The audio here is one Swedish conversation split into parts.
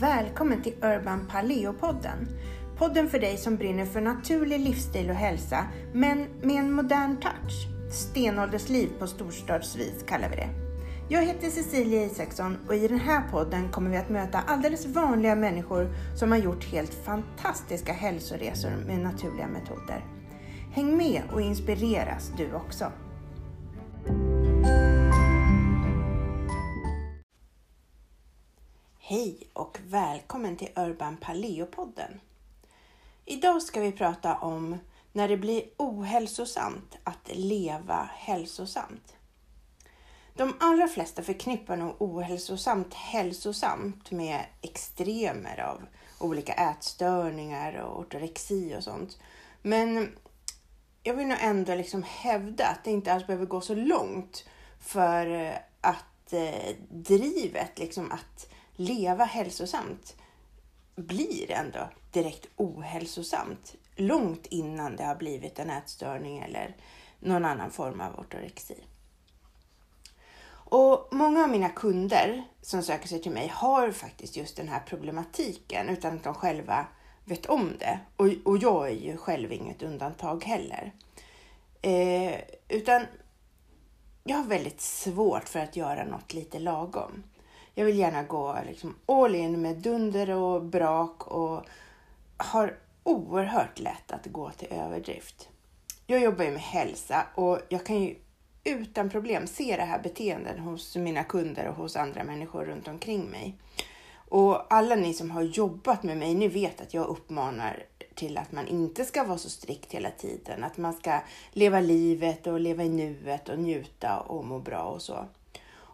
Välkommen till Urban Paleo-podden. Podden för dig som brinner för naturlig livsstil och hälsa, men med en modern touch. Stenåldersliv på storstadsvis kallar vi det. Jag heter Cecilia Isaksson och i den här podden kommer vi att möta alldeles vanliga människor som har gjort helt fantastiska hälsoresor med naturliga metoder. Häng med och inspireras du också. Hej och välkommen till Urban Paleo-podden. Idag ska vi prata om när det blir ohälsosamt att leva hälsosamt. De allra flesta förknippar nog ohälsosamt hälsosamt med extremer av olika ätstörningar och ortorexi och sånt. Men jag vill nog ändå liksom hävda att det inte alls behöver gå så långt för att eh, drivet liksom att leva hälsosamt blir ändå direkt ohälsosamt långt innan det har blivit en ätstörning eller någon annan form av ortorexi. Och Många av mina kunder som söker sig till mig har faktiskt just den här problematiken utan att de själva vet om det. Och, och jag är ju själv inget undantag heller. Eh, utan jag har väldigt svårt för att göra något lite lagom. Jag vill gärna gå liksom all in med dunder och brak och har oerhört lätt att gå till överdrift. Jag jobbar ju med hälsa och jag kan ju utan problem se det här beteendet hos mina kunder och hos andra människor runt omkring mig. Och alla ni som har jobbat med mig, ni vet att jag uppmanar till att man inte ska vara så strikt hela tiden. Att man ska leva livet och leva i nuet och njuta och må bra och så.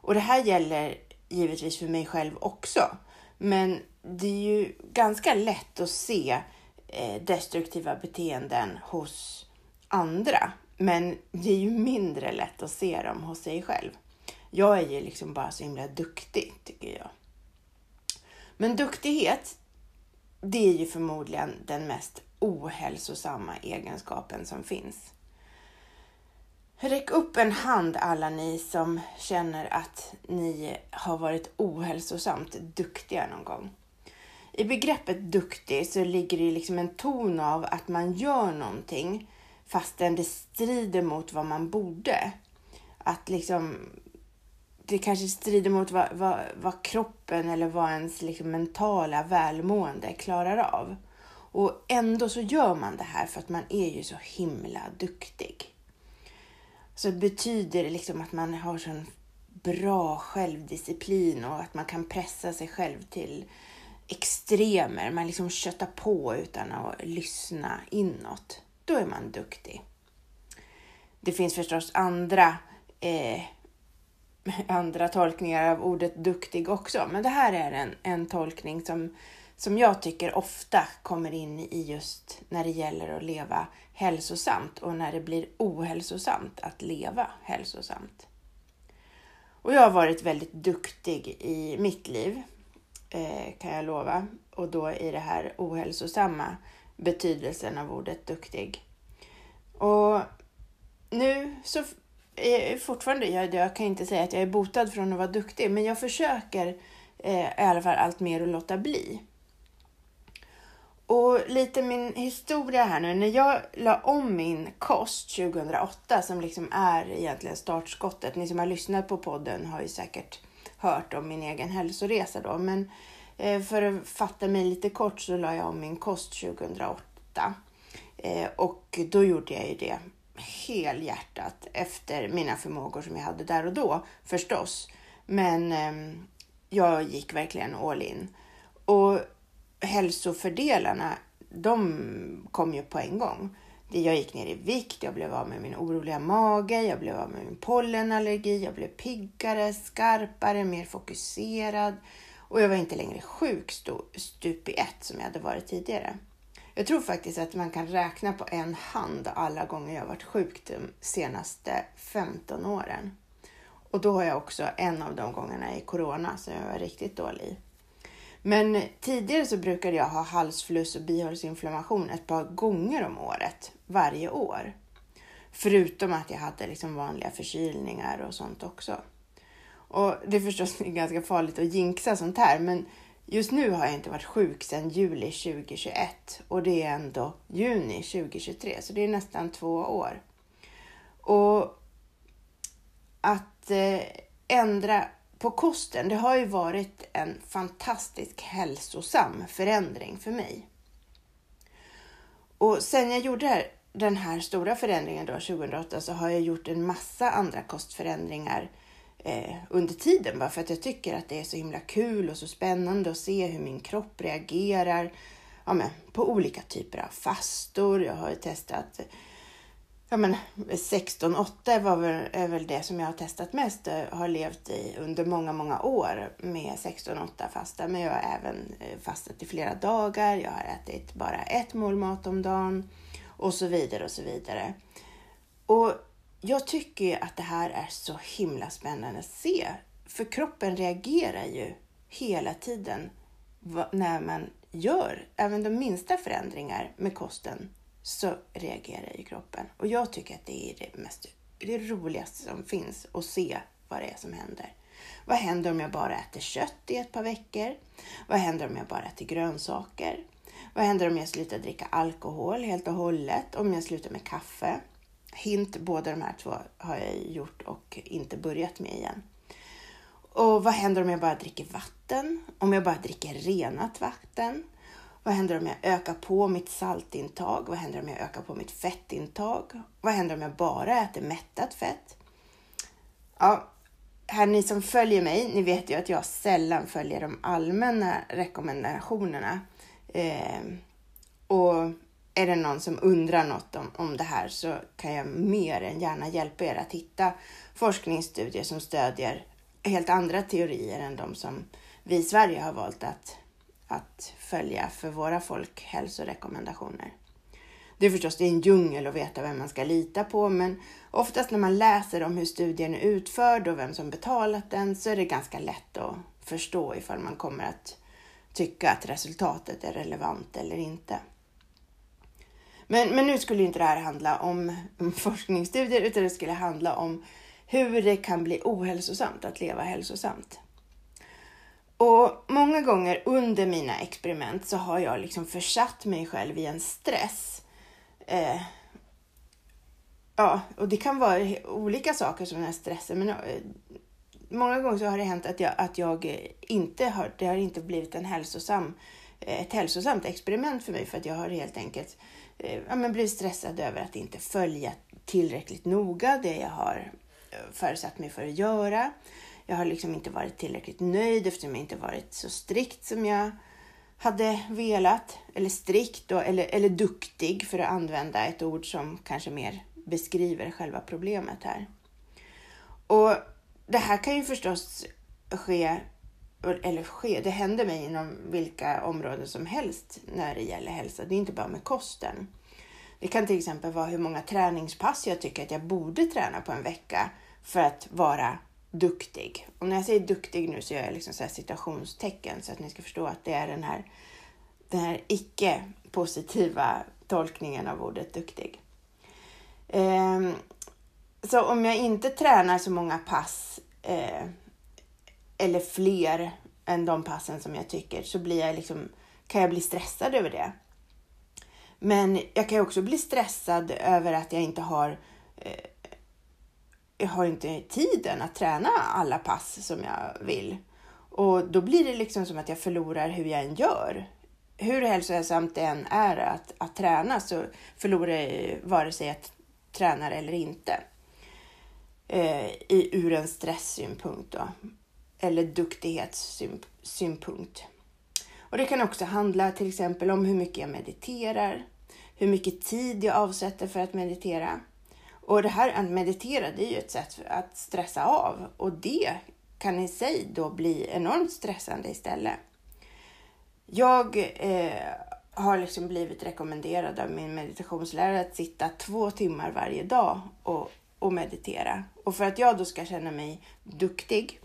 Och det här gäller givetvis för mig själv också. Men det är ju ganska lätt att se eh, destruktiva beteenden hos andra. Men det är ju mindre lätt att se dem hos sig själv. Jag är ju liksom bara så himla duktig, tycker jag. Men duktighet, det är ju förmodligen den mest ohälsosamma egenskapen som finns. Räck upp en hand alla ni som känner att ni har varit ohälsosamt duktiga någon gång. I begreppet duktig så ligger det liksom en ton av att man gör någonting fastän det strider mot vad man borde. Att liksom det kanske strider mot vad, vad, vad kroppen eller vad ens liksom mentala välmående klarar av. Och ändå så gör man det här för att man är ju så himla duktig. Så betyder det liksom att man har sån bra självdisciplin och att man kan pressa sig själv till extremer. Man liksom köttar på utan att lyssna inåt. Då är man duktig. Det finns förstås andra, eh, andra tolkningar av ordet duktig också, men det här är en, en tolkning som som jag tycker ofta kommer in i just när det gäller att leva hälsosamt och när det blir ohälsosamt att leva hälsosamt. Och jag har varit väldigt duktig i mitt liv, eh, kan jag lova. Och då i det här ohälsosamma betydelsen av ordet duktig. Och nu så är eh, fortfarande, jag, jag kan inte säga att jag är botad från att vara duktig, men jag försöker eh, i alla fall allt mer att låta bli. Och lite min historia här nu. När jag la om min kost 2008 som liksom är egentligen startskottet. Ni som har lyssnat på podden har ju säkert hört om min egen hälsoresa då. Men eh, för att fatta mig lite kort så la jag om min kost 2008. Eh, och då gjorde jag ju det helhjärtat efter mina förmågor som jag hade där och då förstås. Men ehm, jag gick verkligen all in. Och hälsofördelarna, de kom ju på en gång. Jag gick ner i vikt, jag blev av med min oroliga mage, jag blev av med min pollenallergi, jag blev piggare, skarpare, mer fokuserad och jag var inte längre sjuk stup i ett som jag hade varit tidigare. Jag tror faktiskt att man kan räkna på en hand alla gånger jag varit sjuk de senaste 15 åren. Och då har jag också en av de gångerna i corona som jag var riktigt dålig men tidigare så brukade jag ha halsfluss och bihåleinflammation ett par gånger om året, varje år. Förutom att jag hade liksom vanliga förkylningar och sånt också. Och det är förstås ganska farligt att jinxa sånt här, men Just nu har jag inte varit sjuk sedan juli 2021 och det är ändå juni 2023, så det är nästan två år. Och att eh, ändra på kosten, det har ju varit en fantastisk hälsosam förändring för mig. Och sen jag gjorde den här stora förändringen då 2008 så har jag gjort en massa andra kostförändringar eh, under tiden bara för att jag tycker att det är så himla kul och så spännande att se hur min kropp reagerar ja, men, på olika typer av fastor. Jag har testat ja, men 16-8 var väl, är väl det som jag har testat mest och har levt i under många, många år med 16-8 fasta. Men jag har även eh, fastat i flera dagar. Jag har ätit bara ett mål mat om dagen och så vidare och så vidare. Och jag tycker att det här är så himla spännande att se. För kroppen reagerar ju hela tiden när man gör även de minsta förändringar med kosten så reagerar ju kroppen. Och jag tycker att det är det, mest, det roligaste som finns att se vad det är som händer. Vad händer om jag bara äter kött i ett par veckor? Vad händer om jag bara äter grönsaker? Vad händer om jag slutar dricka alkohol helt och hållet? Om jag slutar med kaffe? Hint, båda de här två har jag gjort och inte börjat med igen. Och vad händer om jag bara dricker vatten? Om jag bara dricker renat vatten? Vad händer om jag ökar på mitt saltintag? Vad händer om jag ökar på mitt fettintag? Vad händer om jag bara äter mättat fett? Ja, här ni som följer mig, ni vet ju att jag sällan följer de allmänna rekommendationerna. Eh, och är det någon som undrar något om, om det här så kan jag mer än gärna hjälpa er att hitta forskningsstudier som stödjer helt andra teorier än de som vi i Sverige har valt att att följa för våra folkhälsorekommendationer. Det är förstås det är en djungel att veta vem man ska lita på, men oftast när man läser om hur studien är utförd och vem som betalat den så är det ganska lätt att förstå ifall man kommer att tycka att resultatet är relevant eller inte. Men, men nu skulle inte det här handla om, om forskningsstudier utan det skulle handla om hur det kan bli ohälsosamt att leva hälsosamt. Och många gånger under mina experiment så har jag liksom försatt mig själv i en stress. Eh, ja, och det kan vara olika saker som den här stressen, men eh, många gånger så har det hänt att jag, att jag eh, inte har, det har inte blivit en hälsosam, eh, ett hälsosamt experiment för mig för att jag har helt enkelt eh, ja, men blivit stressad över att inte följa tillräckligt noga det jag har föresatt mig för att göra. Jag har liksom inte varit tillräckligt nöjd eftersom jag inte varit så strikt som jag hade velat. Eller strikt då, eller, eller duktig för att använda ett ord som kanske mer beskriver själva problemet här. Och det här kan ju förstås ske, eller ske, det händer mig inom vilka områden som helst när det gäller hälsa. Det är inte bara med kosten. Det kan till exempel vara hur många träningspass jag tycker att jag borde träna på en vecka för att vara duktig. Och när jag säger duktig nu så gör jag liksom så citationstecken så att ni ska förstå att det är den här, den här icke positiva tolkningen av ordet duktig. Um, så om jag inte tränar så många pass eh, eller fler än de passen som jag tycker så blir jag liksom, kan jag bli stressad över det. Men jag kan också bli stressad över att jag inte har eh, jag har inte tiden att träna alla pass som jag vill. Och då blir det liksom som att jag förlorar hur jag än gör. Hur hälsosamt det än är att, att träna så förlorar jag vare sig jag tränar eller inte. Eh, i, ur en stresssynpunkt då. Eller duktighetssynpunkt. Och det kan också handla till exempel om hur mycket jag mediterar, hur mycket tid jag avsätter för att meditera och det här att meditera, det är ju ett sätt att stressa av och det kan i sig då bli enormt stressande istället. Jag eh, har liksom blivit rekommenderad av min meditationslärare att sitta två timmar varje dag och, och meditera. Och för att jag då ska känna mig duktig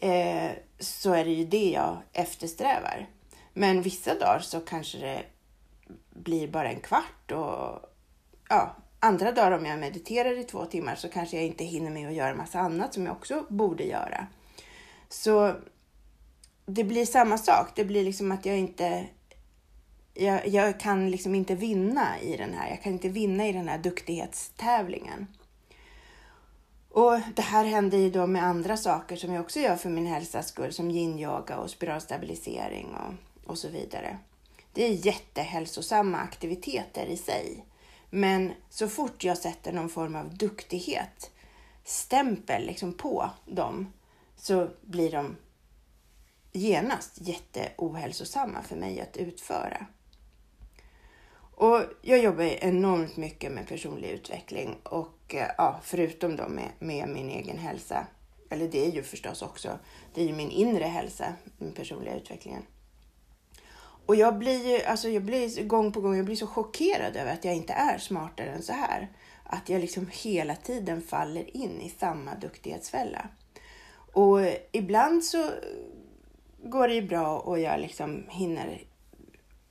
eh, så är det ju det jag eftersträvar. Men vissa dagar så kanske det blir bara en kvart och ja, andra dagar om jag mediterar i två timmar så kanske jag inte hinner med att göra massa annat som jag också borde göra. Så det blir samma sak. Det blir liksom att jag inte jag, jag, kan liksom inte vinna i den här. Jag kan inte vinna i den här duktighetstävlingen. Och det här händer ju då med andra saker som jag också gör för min hälsas skull, som yin-yoga och spiralstabilisering och, och så vidare. Det är jättehälsosamma aktiviteter i sig. Men så fort jag sätter någon form av duktighet, stämpel liksom på dem, så blir de genast jätteohälsosamma för mig att utföra. Och jag jobbar enormt mycket med personlig utveckling och eh, ja, förutom då med, med min egen hälsa, eller det är ju förstås också, det är ju min inre hälsa, den personliga utvecklingen. Och jag blir ju, alltså jag blir gång på gång, jag blir så chockerad över att jag inte är smartare än så här. Att jag liksom hela tiden faller in i samma duktighetsfälla. Och ibland så går det ju bra och jag liksom hinner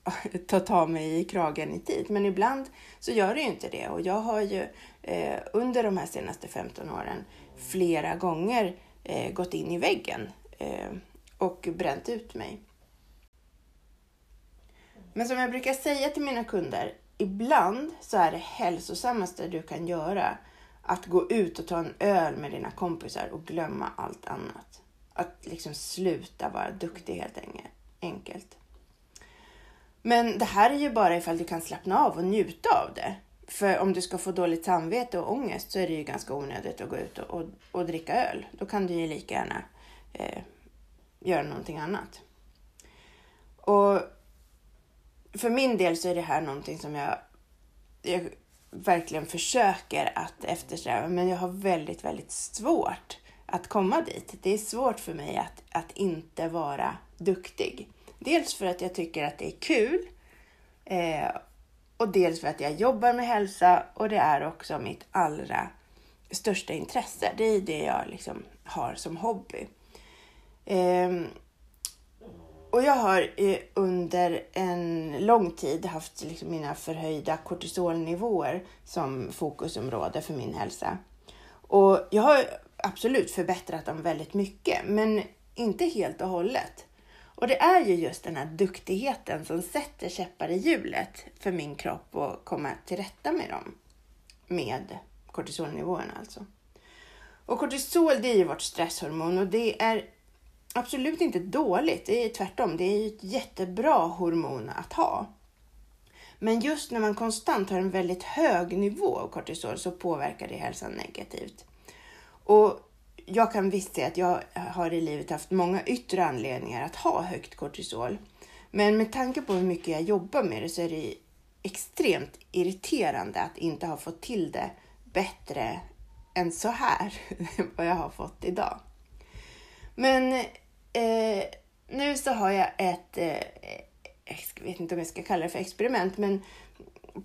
ta tag mig i kragen i tid. Men ibland så gör det ju inte det. Och jag har ju eh, under de här senaste 15 åren flera gånger eh, gått in i väggen eh, och bränt ut mig. Men som jag brukar säga till mina kunder, ibland så är det hälsosammaste du kan göra att gå ut och ta en öl med dina kompisar och glömma allt annat. Att liksom sluta vara duktig helt enkelt. Men det här är ju bara ifall du kan slappna av och njuta av det. För om du ska få dåligt samvete och ångest så är det ju ganska onödigt att gå ut och, och, och dricka öl. Då kan du ju lika gärna eh, göra någonting annat. Och för min del så är det här någonting som jag, jag verkligen försöker att eftersträva, men jag har väldigt, väldigt svårt att komma dit. Det är svårt för mig att, att inte vara duktig. Dels för att jag tycker att det är kul eh, och dels för att jag jobbar med hälsa och det är också mitt allra största intresse. Det är det jag liksom har som hobby. Eh, och jag har under en lång tid haft liksom mina förhöjda kortisolnivåer som fokusområde för min hälsa. Och jag har absolut förbättrat dem väldigt mycket, men inte helt och hållet. Och det är ju just den här duktigheten som sätter käppar i hjulet för min kropp att komma till rätta med dem. Med kortisolnivåerna alltså. Och kortisol det är ju vårt stresshormon och det är absolut inte dåligt. Det är tvärtom. Det är ett jättebra hormon att ha. Men just när man konstant har en väldigt hög nivå av kortisol så påverkar det hälsan negativt. Och jag kan visst säga att jag har i livet haft många yttre anledningar att ha högt kortisol. Men med tanke på hur mycket jag jobbar med det så är det extremt irriterande att inte ha fått till det bättre än så här, vad jag har fått idag. Men eh, nu så har jag ett, eh, jag vet inte om jag ska kalla det för experiment, men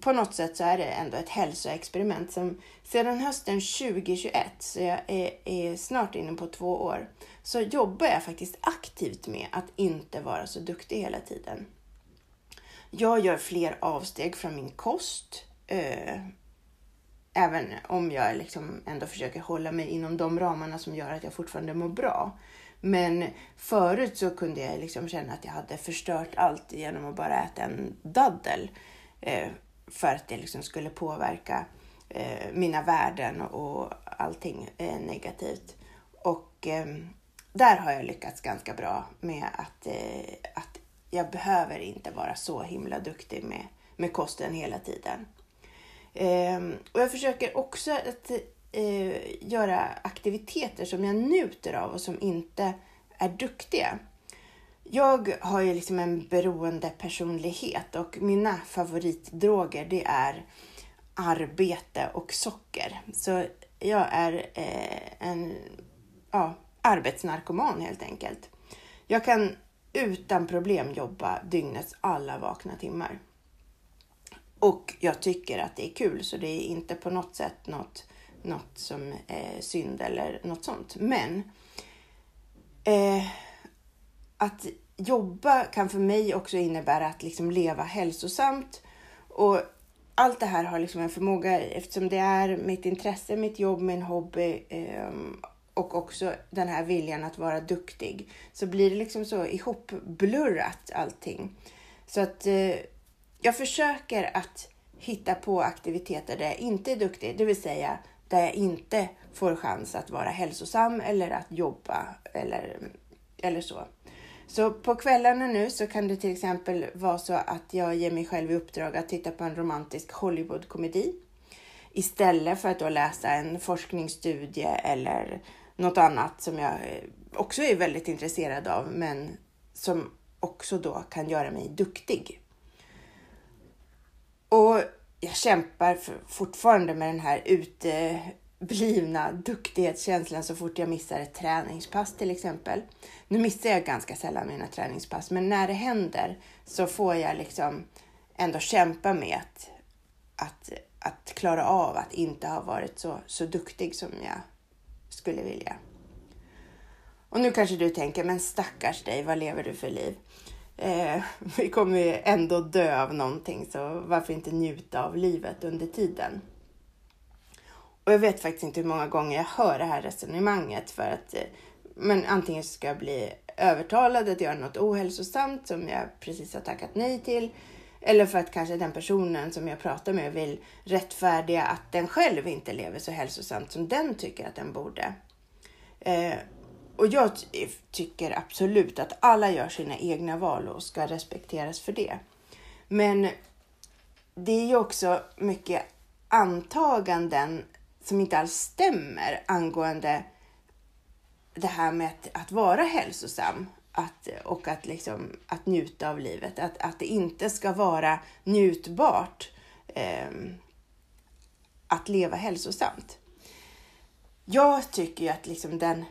på något sätt så är det ändå ett hälsoexperiment som sedan hösten 2021, så jag är, är, snart inne på två år, så jobbar jag faktiskt aktivt med att inte vara så duktig hela tiden. Jag gör fler avsteg från min kost, eh, även om jag liksom ändå försöker hålla mig inom de ramarna som gör att jag fortfarande mår bra. Men förut så kunde jag liksom känna att jag hade förstört allt genom att bara äta en daddel. Eh, för att det liksom skulle påverka eh, mina värden och allting eh, negativt. Och eh, där har jag lyckats ganska bra med att, eh, att jag behöver inte vara så himla duktig med, med kosten hela tiden. Ehm, och jag försöker också att eh, göra aktiviteter som jag njuter av och som inte är duktiga. Jag har ju liksom en beroende personlighet och mina favoritdroger det är arbete och socker. Så jag är eh, en ja, arbetsnarkoman helt enkelt. Jag kan utan problem jobba dygnets alla vakna timmar. Och jag tycker att det är kul så det är inte på något sätt något, något som är synd eller något sånt. Men eh, att jobba kan för mig också innebära att liksom leva hälsosamt. Och allt det här har liksom en förmåga eftersom det är mitt intresse, mitt jobb, min hobby. Eh, och också den här viljan att vara duktig så blir det liksom så ihopblurrat allting. Så att eh, jag försöker att hitta på aktiviteter där jag inte är duktig, det vill säga där jag inte får chans att vara hälsosam eller att jobba eller, eller så. Så på kvällarna nu så kan det till exempel vara så att jag ger mig själv i uppdrag att titta på en romantisk Hollywoodkomedi istället för att då läsa en forskningsstudie eller något annat som jag också är väldigt intresserad av, men som också då kan göra mig duktig. Och jag kämpar fortfarande med den här uteblivna duktighetskänslan så fort jag missar ett träningspass till exempel. Nu missar jag ganska sällan mina träningspass, men när det händer så får jag liksom ändå kämpa med att, att, att klara av att inte ha varit så, så duktig som jag skulle vilja. Och nu kanske du tänker, men stackars dig, vad lever du för liv? Eh, vi kommer ju ändå dö av någonting, så varför inte njuta av livet under tiden? Och jag vet faktiskt inte hur många gånger jag hör det här resonemanget för att eh, men antingen ska jag bli övertalad att göra något ohälsosamt som jag precis har tackat nej till. Eller för att kanske den personen som jag pratar med vill rättfärdiga att den själv inte lever så hälsosamt som den tycker att den borde. Eh, och jag tycker absolut att alla gör sina egna val och ska respekteras för det. Men det är ju också mycket antaganden som inte alls stämmer angående det här med att, att vara hälsosam att, och att, liksom, att njuta av livet. Att, att det inte ska vara njutbart eh, att leva hälsosamt. Jag tycker ju att liksom den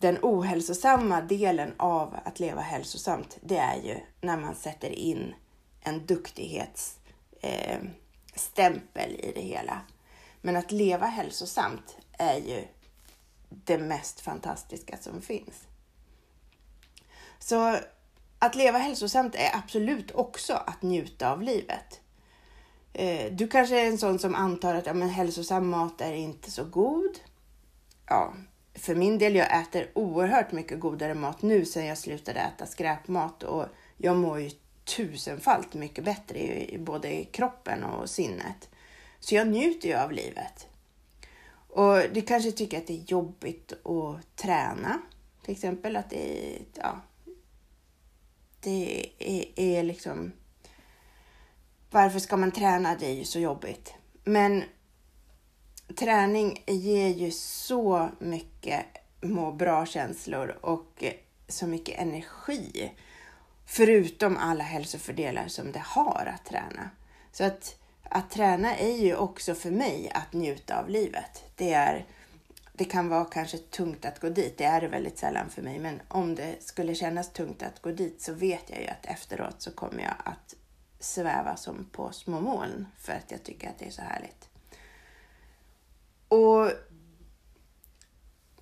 den ohälsosamma delen av att leva hälsosamt, det är ju när man sätter in en duktighetsstämpel eh, i det hela. Men att leva hälsosamt är ju det mest fantastiska som finns. Så att leva hälsosamt är absolut också att njuta av livet. Eh, du kanske är en sån som antar att ja, men hälsosam mat är inte så god. Ja, för min del, jag äter oerhört mycket godare mat nu sen jag slutade äta skräpmat och jag mår ju tusenfalt mycket bättre i, både i kroppen och sinnet. Så jag njuter ju av livet. Och du kanske tycker att det är jobbigt att träna, till exempel att det är, ja, det är, är liksom varför ska man träna? Det är ju så jobbigt. Men träning ger ju så mycket må bra-känslor och så mycket energi. Förutom alla hälsofördelar som det har att träna. Så att, att träna är ju också för mig att njuta av livet. Det, är, det kan vara kanske tungt att gå dit, det är det väldigt sällan för mig. Men om det skulle kännas tungt att gå dit så vet jag ju att efteråt så kommer jag att sväva som på små moln för att jag tycker att det är så härligt. Och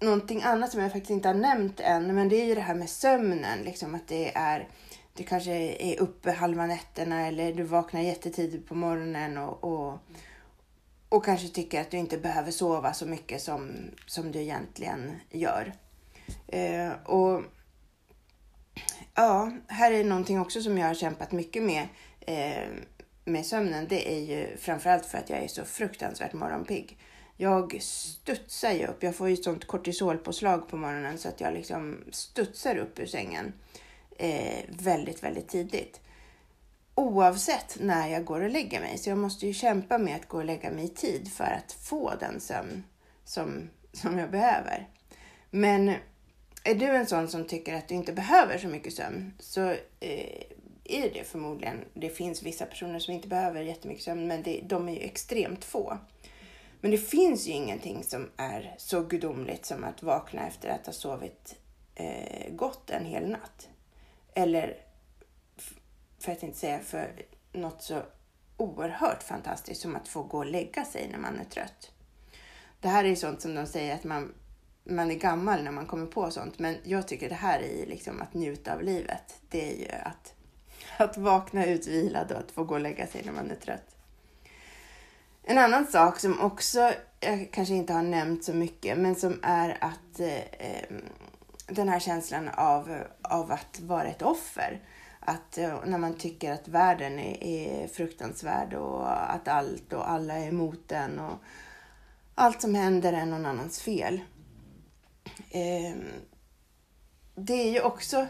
någonting annat som jag faktiskt inte har nämnt än, men det är ju det här med sömnen. Liksom att det är, du kanske är uppe halva nätterna eller du vaknar jättetidigt på morgonen och, och, och kanske tycker att du inte behöver sova så mycket som, som du egentligen gör. Eh, och ja, här är någonting också som jag har kämpat mycket med eh, med sömnen. Det är ju framförallt för att jag är så fruktansvärt morgonpigg jag studsar ju upp. Jag får ju sånt kortisolpåslag på morgonen så att jag liksom studsar upp ur sängen eh, väldigt, väldigt tidigt. Oavsett när jag går och lägger mig. Så jag måste ju kämpa med att gå och lägga mig i tid för att få den sömn som, som jag behöver. Men är du en sån som tycker att du inte behöver så mycket sömn så eh, är det förmodligen. Det finns vissa personer som inte behöver jättemycket sömn, men det, de är ju extremt få. Men det finns ju ingenting som är så gudomligt som att vakna efter att ha sovit eh, gott en hel natt. Eller, för att inte säga för något så oerhört fantastiskt som att få gå och lägga sig när man är trött. Det här är sånt som de säger att man, man är gammal när man kommer på sånt. Men jag tycker det här är liksom att njuta av livet. Det är ju att, att vakna utvilad och att få gå och lägga sig när man är trött. En annan sak som också jag kanske inte har nämnt så mycket, men som är att eh, den här känslan av, av att vara ett offer. Att eh, när man tycker att världen är, är fruktansvärd och att allt och alla är emot den och allt som händer är någon annans fel. Eh, det är ju också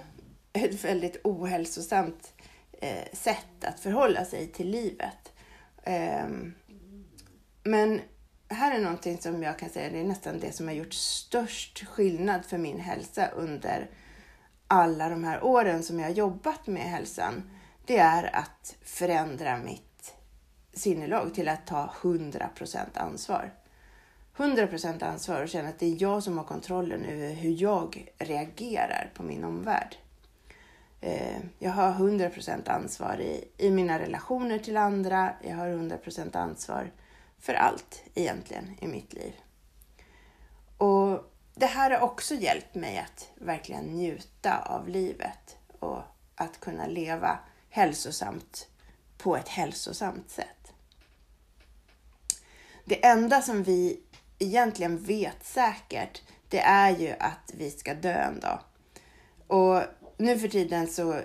ett väldigt ohälsosamt eh, sätt att förhålla sig till livet. Men här är någonting som jag kan säga det är nästan det som har gjort störst skillnad för min hälsa under alla de här åren som jag har jobbat med hälsan. Det är att förändra mitt sinnelag till att ta 100% ansvar. 100% ansvar och känna att det är jag som har kontrollen över hur jag reagerar på min omvärld. Eh, jag har 100% ansvar i, i mina relationer till andra. Jag har 100% ansvar för allt egentligen i mitt liv. Och det här har också hjälpt mig att verkligen njuta av livet och att kunna leva hälsosamt på ett hälsosamt sätt. Det enda som vi egentligen vet säkert, det är ju att vi ska dö en dag. Och nu för tiden så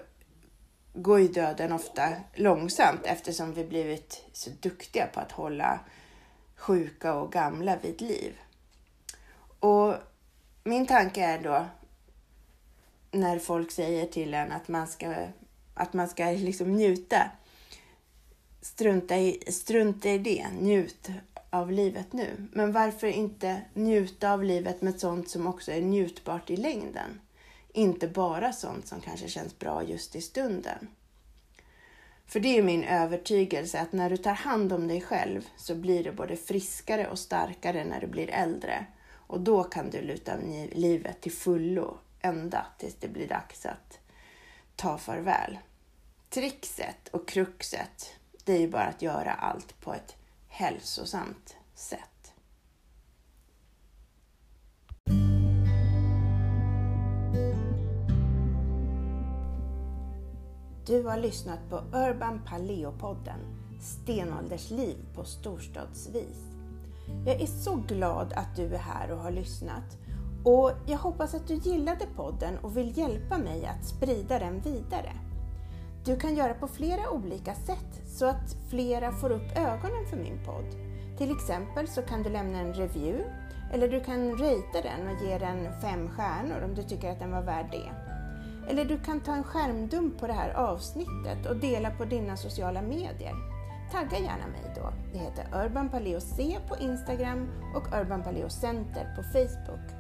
går ju döden ofta långsamt eftersom vi blivit så duktiga på att hålla sjuka och gamla vid liv. Och min tanke är då när folk säger till en att man ska, att man ska liksom njuta. Strunta i, strunta i det, njut av livet nu. Men varför inte njuta av livet med sånt som också är njutbart i längden? Inte bara sånt som kanske känns bra just i stunden. För det är min övertygelse att när du tar hand om dig själv så blir du både friskare och starkare när du blir äldre. Och då kan du luta livet till fullo ända tills det blir dags att ta farväl. Trixet och kruxet, det är ju bara att göra allt på ett hälsosamt sätt. Du har lyssnat på Urban Paleo-podden Stenåldersliv på storstadsvis. Jag är så glad att du är här och har lyssnat och jag hoppas att du gillade podden och vill hjälpa mig att sprida den vidare. Du kan göra på flera olika sätt så att flera får upp ögonen för min podd. Till exempel så kan du lämna en review eller du kan ratea den och ge den fem stjärnor om du tycker att den var värd det. Eller du kan ta en skärmdump på det här avsnittet och dela på dina sociala medier. Tagga gärna mig då. Det heter Urban Paleo C på Instagram och Urban Paleo Center på Facebook.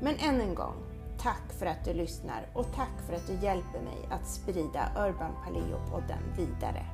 Men än en gång, tack för att du lyssnar och tack för att du hjälper mig att sprida Urban Paleo-podden vidare.